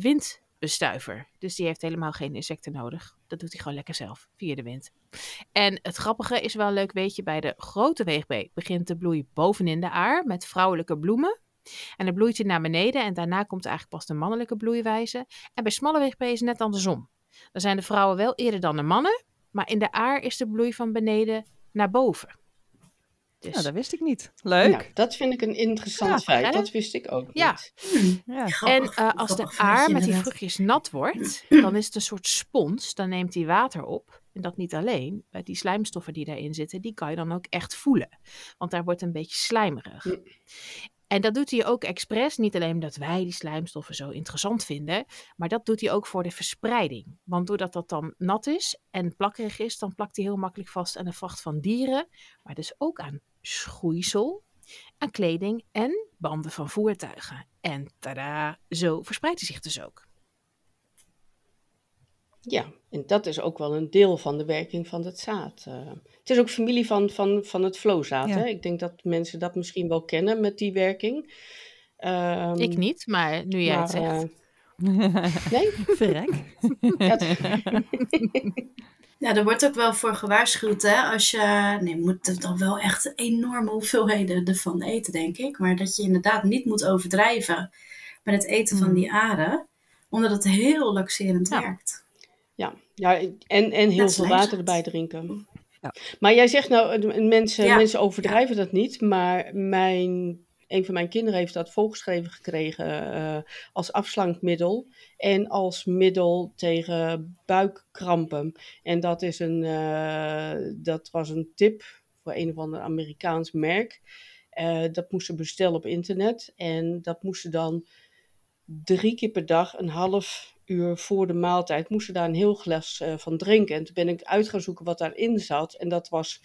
windbestuiver. Dus die heeft helemaal geen insecten nodig. Dat doet hij gewoon lekker zelf, via de wind. En het grappige is wel een leuk weetje, bij de grote weegbree begint de bloei bovenin de aar met vrouwelijke bloemen. En dan bloeit hij naar beneden en daarna komt eigenlijk pas de mannelijke bloeiwijze. En bij smalle weegbree is het net andersom. Dan zijn de vrouwen wel eerder dan de mannen, maar in de aar is de bloei van beneden naar boven. Dus Nou, dat wist ik niet. Leuk. nou, dat vind ik een interessant Ja, feit. hè? Dat wist ik ook Ja. niet. Ja. En eh, als de aar met die vruchtjes nat wordt, *clears throat* dan is het een soort spons. Dan neemt hij water op. En dat niet alleen. Bij die slijmstoffen die daarin zitten, die kan je dan ook echt voelen. Want daar wordt een beetje slijmerig. En dat doet hij ook expres. Niet alleen omdat wij die slijmstoffen zo interessant vinden. Maar dat doet hij ook voor de verspreiding. Want doordat dat dan nat is en plakkerig is, dan plakt hij heel makkelijk vast aan de vacht van dieren. Maar dus ook aan schoeisel, aan kleding en banden van voertuigen. En tada, zo verspreidt hij zich dus ook. Ja, en dat is ook wel een deel van de werking van het zaad. eh. het is ook familie van, van, van het flozaad. Ja. Hè? Ik denk dat mensen dat misschien wel kennen met die werking. Ehm, Ik niet, maar nu jij het zegt. eh, *laughs* nee, Verrek. ja, Ja, *laughs* er wordt ook wel voor gewaarschuwd, hè. Als je, nee, je moet er dan wel echt enorme hoeveelheden ervan eten, denk ik. Maar dat je inderdaad niet moet overdrijven met het eten van die aren. Omdat het heel laxerend Ja. werkt. Ja, ja, en, en heel veel water erbij drinken. Ja. Maar jij zegt nou, eh, mensen, Ja. mensen overdrijven dat niet. Maar mijn, een van mijn kinderen heeft dat voorgeschreven gekregen eh, als afslankmiddel. En als middel tegen buikkrampen. En dat, is een, eh, dat was een tip voor een of ander Amerikaans merk. Eh, dat moesten bestellen op internet. En dat moesten dan drie keer per dag, een half uur voor de maaltijd, moesten daar een heel glas eh, van drinken. En toen ben ik uit gaan zoeken wat daarin zat. En dat was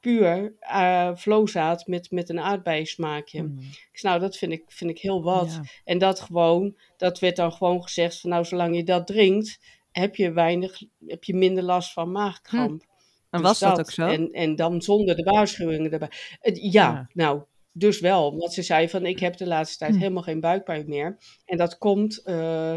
puur eh vlozaad met, met een aardbeiensmaakje. Mm. Ik zei, nou, dat vind ik, vind ik heel wat. Ja. En dat gewoon, dat werd dan gewoon gezegd van nou, zolang je dat drinkt heb je weinig, heb je minder last van maagkramp. En Dus was dat ook zo? En, en dan zonder de waarschuwingen erbij. Ja. nou, dus wel. Want ze zei van, ik heb de laatste tijd Hm. helemaal geen buikpijn meer. En dat komt eh,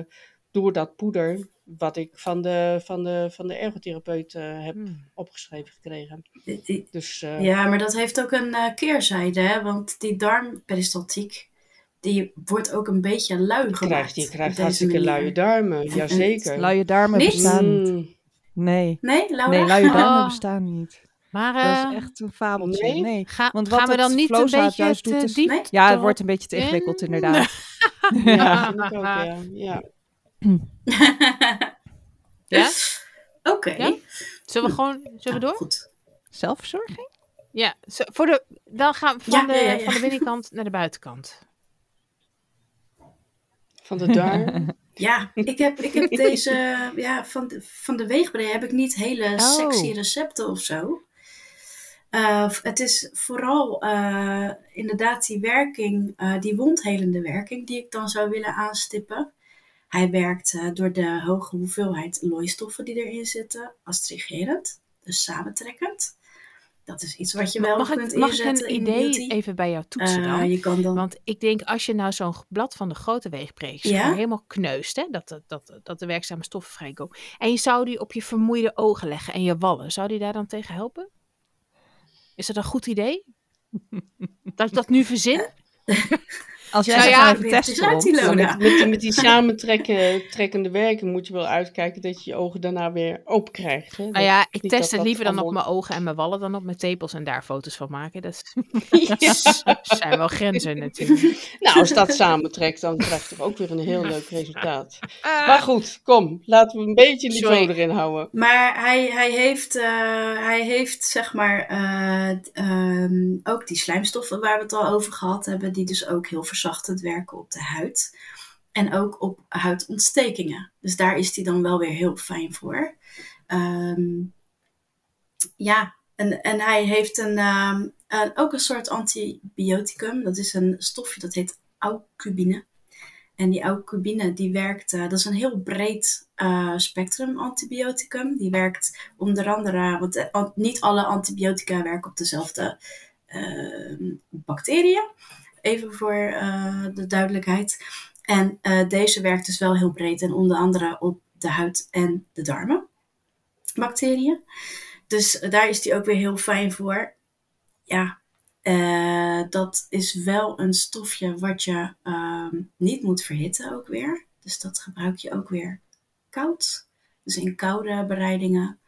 door dat poeder wat ik van de, van de, van de ergotherapeut eh, heb Hmm. opgeschreven gekregen. Die- Dus eh, Ja, maar dat heeft ook een eh, keerzijde, hè? want die darmperistaltiek, die wordt ook een beetje lui gemaakt. krijgt, je krijgt hartstikke manier. luie darmen, En- jazeker. Luie darmen Niet? bestaan niet. Mm, Nee. Nee, Laura? Nee, luie darmen Oh. *laughs* bestaan niet. Maar Dat is echt een fabeltje. Nee? Nee. ga, Want wat gaan we het dan niet een beetje juist te doet is- diep? Nee? Ja, het wordt een beetje te ingewikkeld in? inderdaad. *laughs* *laughs* ja, ja. ja. Ja? Oké. Ja? Zullen we gewoon, zullen we Nou, door? Goed. Zelfverzorging? Ja, zo, voor de, dan gaan we van, Ja, de, ja, ja, ja. van de binnenkant naar de buitenkant. Van de darm. *laughs* Ja, ik heb, ik heb deze, ja, van de, van de weegbree heb ik niet hele Oh. sexy recepten of zo. Eh, het is vooral eh, inderdaad die werking, eh, die wondhelende werking, die ik dan zou willen aanstippen. Hij werkt eh, door de hoge hoeveelheid looistoffen die erin zitten, astringerend, dus samentrekkend. Dat is iets wat je wel Mag kunt ik, mag ik inzetten een in idee beauty. even bij jou toetsen Eh, dan? je kan dan Want ik denk, als je nou zo'n blad van de grote weegpreek Ja? helemaal kneust, hè, dat, dat, dat, dat de werkzame stoffen vrijkomen. En je zou die op je vermoeide ogen leggen en je wallen. Zou die daar dan tegen helpen? Is dat een goed idee? *laughs* dat ik dat nu verzin? *laughs* Als jij Nou ja, weer testen. Met, met die, met die samentrekkende werking moet je wel uitkijken dat je je ogen daarna weer open krijgt. Hè? Nou ja, ik test dat het dat liever dan op mijn ogen en mijn wallen dan op mijn tepels en daar foto's van maken. Dat *laughs* Ja. zijn wel grenzen natuurlijk. Nou, als dat samentrekt, dan krijg je toch ook weer een heel leuk resultaat. Ah. Maar goed, kom, laten we een beetje Sorry. niveau erin houden. Maar hij, hij, heeft, eh, hij heeft, zeg maar, eh, ehm, ook die slijmstoffen waar we het al over gehad hebben, die dus ook heel verzachtend werken op de huid. En ook op huidontstekingen. Dus daar is hij dan wel weer heel fijn voor. Ehm, ja, en, en hij heeft een, ehm, een- ook een soort antibioticum. Dat is een stofje dat heet aucubine. En die aucubine die werkt, eh, dat is een heel breed eh, spectrum antibioticum. Die werkt onder andere, want eh, niet alle antibiotica werken op dezelfde eh, bacteriën. Even voor eh, de duidelijkheid. En eh, deze werkt dus wel heel breed en onder andere op de huid en de darmen bacteriën. Dus daar is die ook weer heel fijn voor. Ja, eh, dat is wel een stofje wat je ehm, niet moet verhitten ook weer. Dus dat gebruik je ook weer koud. Dus in koude bereidingen.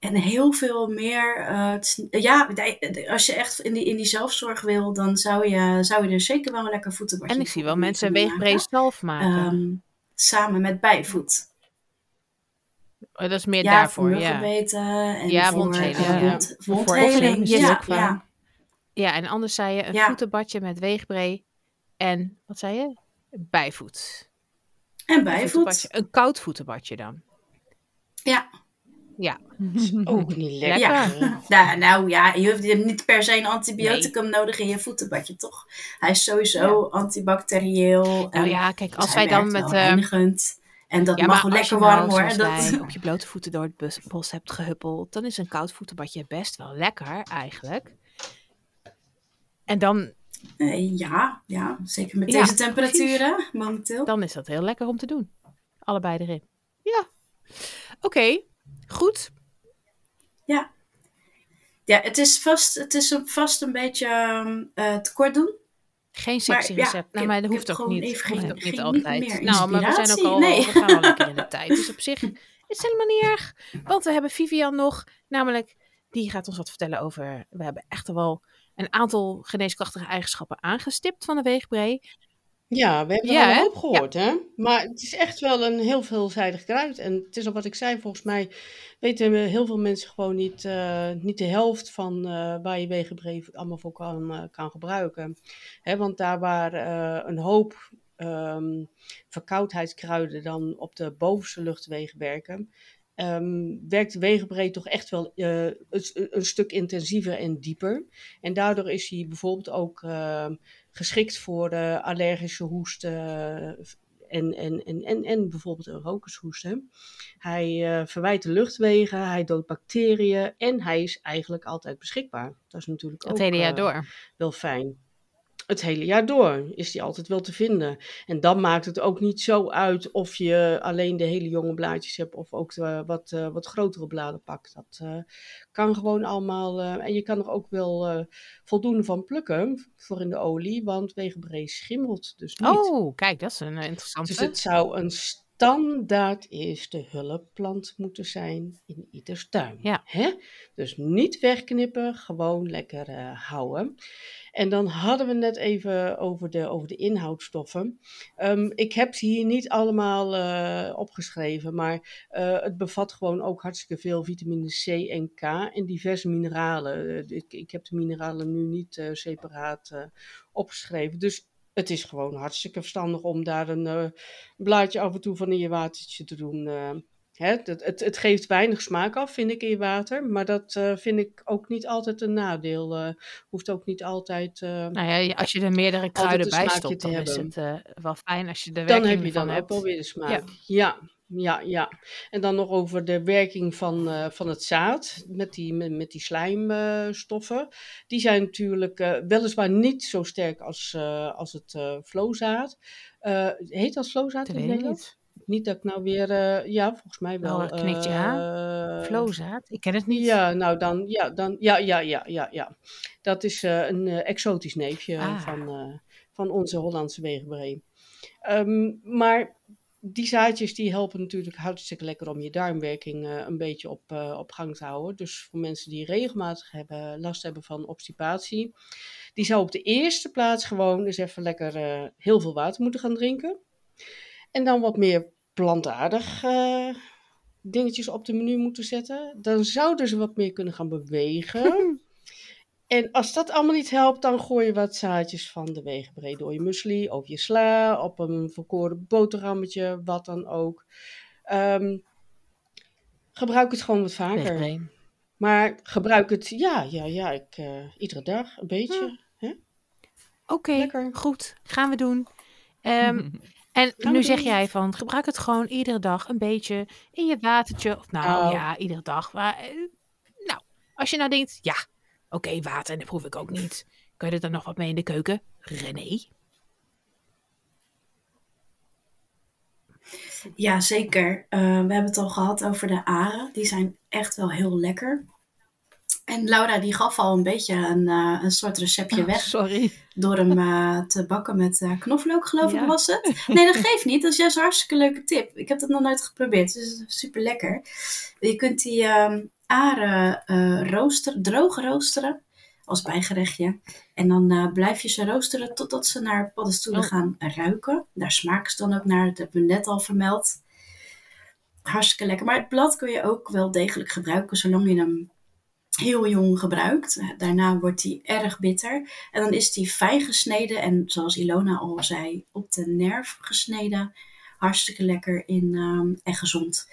En heel veel meer. eh, het ja, als je echt in die, in die zelfzorg wil, dan zou je, zou je er zeker wel een lekker voetenbadje En ik zie wel mensen weegbree zelf maken. Ehm, samen met bijvoet. Oh, dat is meer ja, daarvoor, voor ja. en Ja, voor eh, ja. wond- is die Ja, fijn. ja. Ja, en anders zei je een Ja. voetenbadje met weegbree en, wat zei je? Bijvoet. En bijvoet. Een koud voetenbadje dan. Ja. Ja. *laughs* Ook niet *laughs* lekker. Ja. Nou, nou ja, je hebt niet per se een antibioticum nodig in je voetenbadje, toch? Hij is sowieso antibacterieel. Nou en- ja, kijk, dus als hij wij dan met... eh, reinigend. En dat ja, mag je lekker nou, warm hoor. Dat, *laughs* op je blote voeten door het bus- bos hebt gehuppeld, dan is een koud voetenbadje best wel lekker eigenlijk. En dan, Eh, ja, ja, zeker met Ja, deze temperaturen momenteel. dan is dat heel lekker om te doen. Allebei erin. Ja. Oké, goed. Ja, het is vast, het is een- vast een beetje ehm, eh, te kort doen. Geen sexy Maar ja, recept. ik nou, maar dat hoeft ook niet. even hoeft ook niet altijd. nou, maar we zijn ook al, nee. we gaan al lekker in de tijd. Dus op zich is het helemaal niet erg. Want we hebben Vivian nog, namelijk, die gaat ons wat vertellen over, we hebben echt wel een aantal geneeskrachtige eigenschappen aangestipt van de weegbree. Ja, we hebben Ja, er al hè? een hoop gehoord, hè? Maar het is echt wel een heel veelzijdig kruid. En het is al wat ik zei, volgens mij weten we heel veel mensen gewoon niet, eh, niet de helft van eh, waar je wegenbree allemaal voor kan, eh, kan gebruiken. Hè, want daar waar eh, een hoop ehm, verkoudheidskruiden dan op de bovenste luchtwegen werken, ehm, werkt de wegenbree toch echt wel eh, een, een stuk intensiever en dieper. En daardoor is hij bijvoorbeeld ook... ehm, geschikt voor de allergische hoest, eh, en, en, en, en, en bijvoorbeeld een rokershoest. Hè. Hij eh, verwijt de luchtwegen, hij doodt bacteriën en hij is eigenlijk altijd beschikbaar. Dat is natuurlijk Het ook hele jaar eh, door. wel fijn. Het hele jaar door is die altijd wel te vinden. En dan maakt het ook niet zo uit of je alleen de hele jonge blaadjes hebt of ook de wat, eh, wat grotere bladen pakt. Dat eh, kan gewoon allemaal. eh, en je kan er ook wel voldoende van plukken voor in de olie, want wegenbree schimmelt dus niet. Oh, kijk, dat is een interessante. Dus het zou een standaard eerste hulpplant moeten zijn in ieders tuin. Ja. Hè? Dus niet wegknippen, gewoon lekker eh, houden. En dan hadden we net even over de, over de inhoudstoffen. Ehm, ik heb ze hier niet allemaal eh, opgeschreven, maar eh, het bevat gewoon ook hartstikke veel vitamine C en K en diverse mineralen. Ik, ik heb de mineralen nu niet separaat opgeschreven. Dus het is gewoon hartstikke verstandig om daar een eh, blaadje af en toe van in je watertje te doen. eh. Hè, het, het, het geeft weinig smaak af, vind ik, in je water. Maar dat eh, vind ik ook niet altijd een nadeel. hoeft ook niet altijd... Nou ja, als je er meerdere kruiden een bij stopt, dan is het wel fijn als je er dan werking heb je dan hebt. ook wel weer de smaak. Ja, ja, ja. En dan nog over de werking van, eh, van het zaad met die, met, met die slijmstoffen. die zijn natuurlijk eh, weliswaar niet zo sterk als, eh, als het flowzaad. Eh, heet dat flowzaad Dat in Nederland? niet. Dat ik nou weer... ja, volgens mij wel. Knikje eh, Flowzaad? Ik ken het niet. Ja, nou dan, ja, dan, ja, ja, ja, ja, ja. Dat is een exotisch neefje Ah. van, van onze Hollandse wegenbree. Ehm, maar die zaadjes die helpen natuurlijk hartstikke lekker om je darmwerking eh, een beetje op, eh, op gang te houden. Dus voor mensen die regelmatig hebben, last hebben van obstipatie, die zou op de eerste plaats gewoon eens even lekker eh, heel veel water moeten gaan drinken. En dan wat meer plantaardig dingetjes op de menu moeten zetten. Dan zouden ze wat meer kunnen gaan bewegen. *laughs* En als dat allemaal niet helpt, dan gooi je wat zaadjes van de wegenbree door je muesli, over je sla, op een verkoren boterhammetje, wat dan ook. Ehm, gebruik het gewoon wat vaker. Maar gebruik het, ja, ja, ja, ik, eh, iedere dag een beetje. hè? Oké, goed. Gaan we doen. Ehm, *laughs* en Gaan nu zeg doen. jij van, gebruik het gewoon iedere dag een beetje in je watertje. Of nou Oh. ja, iedere dag. Maar, eh, nou, als je nou denkt, ja, oké, water, dat proef ik ook niet. Kan je er dan nog wat mee in de keuken? René? Ja, zeker. Eh, we hebben het al gehad over de aren. Die zijn echt wel heel lekker. En Laura die gaf al een beetje een, eh, een soort receptje weg Sorry. door hem eh, te bakken met knoflook, geloof Ja. ik was het. Nee, dat geeft niet. Dat is juist een hartstikke leuke tip. Ik heb dat nog nooit geprobeerd, dus super lekker. Je kunt die ehm, aren eh rooster, droog roosteren als bijgerechtje. En dan eh, blijf je ze roosteren totdat ze naar paddenstoelen Oh. gaan ruiken. Daar smaken ze dan ook naar, dat hebben we net al vermeld. Hartstikke lekker. Maar het blad kun je ook wel degelijk gebruiken, zolang je hem heel jong gebruikt. Daarna wordt hij erg bitter. En dan is die fijn gesneden en zoals Ilona al zei, op de nerf gesneden. Hartstikke lekker in, ehm, en gezond.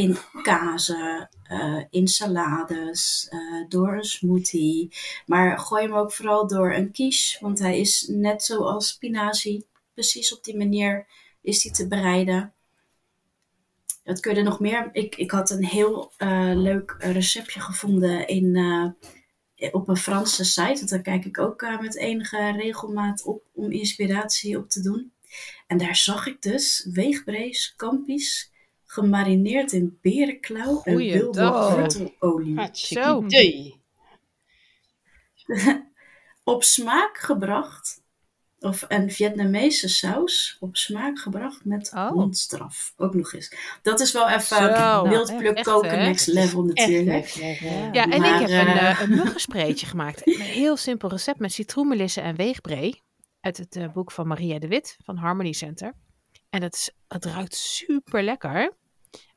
In kazen, eh, in salades, eh, door een smoothie. Maar gooi hem ook vooral door een quiche, want hij is net zoals spinazie. Precies op die manier is hij te bereiden. Wat kun je nog meer? Ik, ik had een heel eh, leuk receptje gevonden in, op een Franse site. Want daar kijk ik ook met enige regelmaat op om inspiratie op te doen. En daar zag ik dus weegbrace, kampies, gemarineerd in berenklauw en wilde wortelolie. Zo. *laughs* Op smaak gebracht, of een Vietnamese saus, op smaak gebracht met Oh. hondstraf. Ook nog eens. Dat is wel even Zo. wildpluk koken hè? next level natuurlijk. Ja. Ja, en Maar, ik heb een, eh, eh, een *laughs* muggenspreetje gemaakt. Een heel simpel recept met citroenmelissen en weegbree. Uit het eh, boek van Maria de Wit van Harmony Center. En dat is, het ruikt super lekker.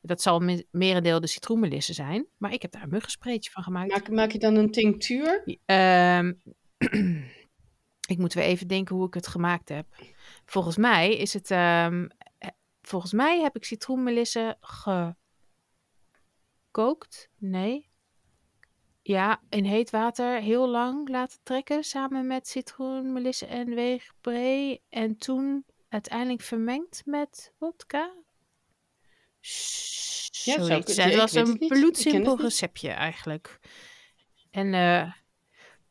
Dat zal me- merendeel de citroenmelissen zijn. Maar ik heb daar een muggenspreetje van gemaakt. Maak, maak je dan een tinctuur? Ehm, *clears throat* ik moet weer even denken hoe ik het gemaakt heb. Volgens mij is het. ehm, eh, volgens mij heb ik citroenmelissen gekookt. Nee. Ja, in heet water heel lang laten trekken samen met citroenmelissen en weegbree. En toen uiteindelijk vermengd met wodka. Ja, zou Zoiets. kunnen. Het Ik was het een. Ik bloedsimpel het receptje eigenlijk. En eh,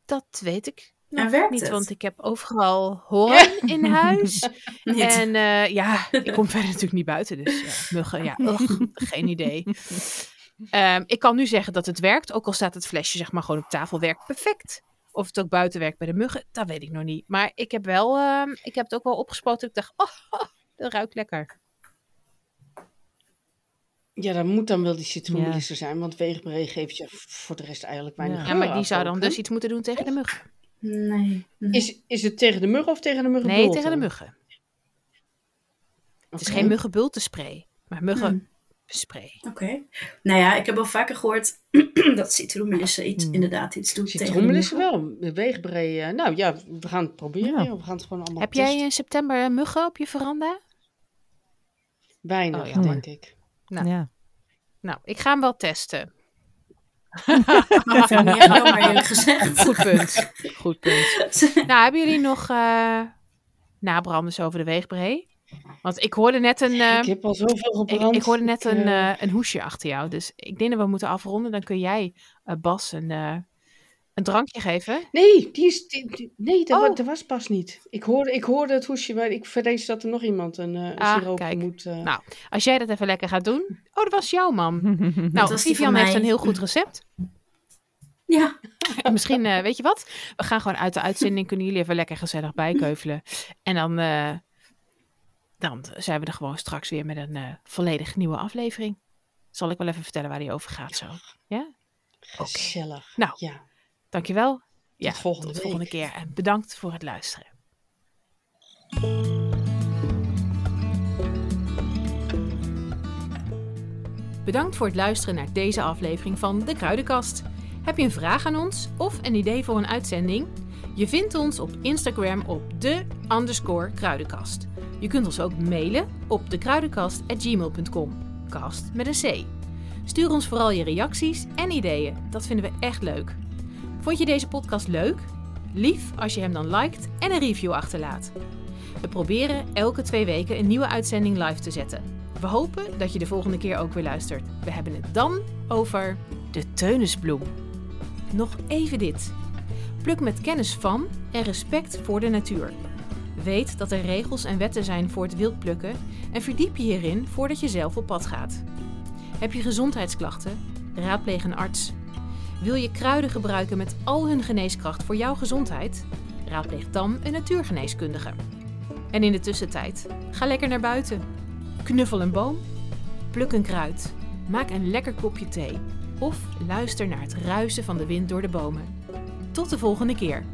dat weet ik nog werkt niet, het? want ik heb overal *laughs* hoorn in huis. *laughs* En eh, ja, ik kom *laughs* verder natuurlijk niet buiten, dus ja, muggen, ja, ugh, geen idee. Ehm, ik kan nu zeggen dat het werkt, ook al staat het flesje zeg maar gewoon op tafel, werkt perfect. Of het ook buiten werkt bij de muggen, dat weet ik nog niet. Maar ik heb wel, ehm, ik heb het ook wel opgespoten. Ik dacht, oh, dat ruikt lekker. Ja, dat moet dan wel die citroenlisser zijn, want wegenbree geeft je voor de rest eigenlijk weinig Ja. Ja, maar die zou dan dus iets moeten doen tegen de muggen. Nee. Is, is het tegen de muggen of tegen de muggen? Nee, tegen de muggen. Het is geen muggenbultenspray, maar Hmm. muggenspray. Oké. Nou ja, ik heb al vaker gehoord *clears throat* dat citroenmelissen iets, Hmm. inderdaad iets doet tegen de Citroenmelissen wel, de wegenbree. eh, nou ja, we gaan het proberen. Ja. We gaan het gewoon allemaal Heb jij in september muggen op je veranda? Weinig, Oh, denk ik. Nou. Ja. Nou, ik ga hem wel testen. *laughs* Gezegd. Goed punt. Goed punt. *laughs* Nou, hebben jullie nog eh nabranders over de weegbree? Want ik hoorde net een, eh, ik heb al zoveel gebrand. ik hoorde net Ik, een, eh, een hoesje achter jou. Dus ik denk dat we moeten afronden. Dan kun jij eh, Bas een, eh, een drankje geven. Nee, die is, die- die- nee dat, Oh. dat was pas niet. Ik hoorde, ik hoorde het hoesje, maar ik vrees dat er nog iemand een, eh, een Ah, siroop kijk. moet... eh, Nou, Als jij dat even lekker gaat doen. Oh, dat was jouw mam. *laughs* Nou, was die Vivian van heeft mij. een heel goed recept. Ja, *laughs* Misschien, eh, weet je wat? We gaan gewoon uit de uitzending. Kunnen jullie even lekker gezellig bijkeuvelen. En dan, eh, dan zijn we er gewoon straks weer met een eh, volledig nieuwe aflevering. Zal ik wel even vertellen waar die over gaat zo. Ja? Oké. Gezellig. Nou, Ja. Dankjewel. Ja, volgende tot volgende week. keer. En bedankt voor het luisteren. Bedankt voor het luisteren naar deze aflevering van De Kruidenkast. Heb je een vraag aan ons of een idee voor een uitzending? Je vindt ons op Instagram op de underscore kruidenkast. Je kunt ons ook mailen op dekruidenkast.gmail.com. Kast met een C. Stuur ons vooral je reacties en ideeën. Dat vinden we echt leuk. Vond je deze podcast leuk? Lief als je hem dan liked en een review achterlaat. We proberen elke twee weken een nieuwe uitzending live te zetten. We hopen dat je de volgende keer ook weer luistert. We hebben het dan over de teunisbloem. Nog even dit. Pluk met kennis van en respect voor de natuur. Weet dat er regels en wetten zijn voor het wild plukken en verdiep je hierin voordat je zelf op pad gaat. Heb je gezondheidsklachten? Raadpleeg een arts. Wil je kruiden gebruiken met al hun geneeskracht voor jouw gezondheid? Raadpleeg dan een natuurgeneeskundige. En in de tussentijd, ga lekker naar buiten. Knuffel een boom, pluk een kruid, maak een lekker kopje thee of luister naar het ruisen van de wind door de bomen. Tot de volgende keer.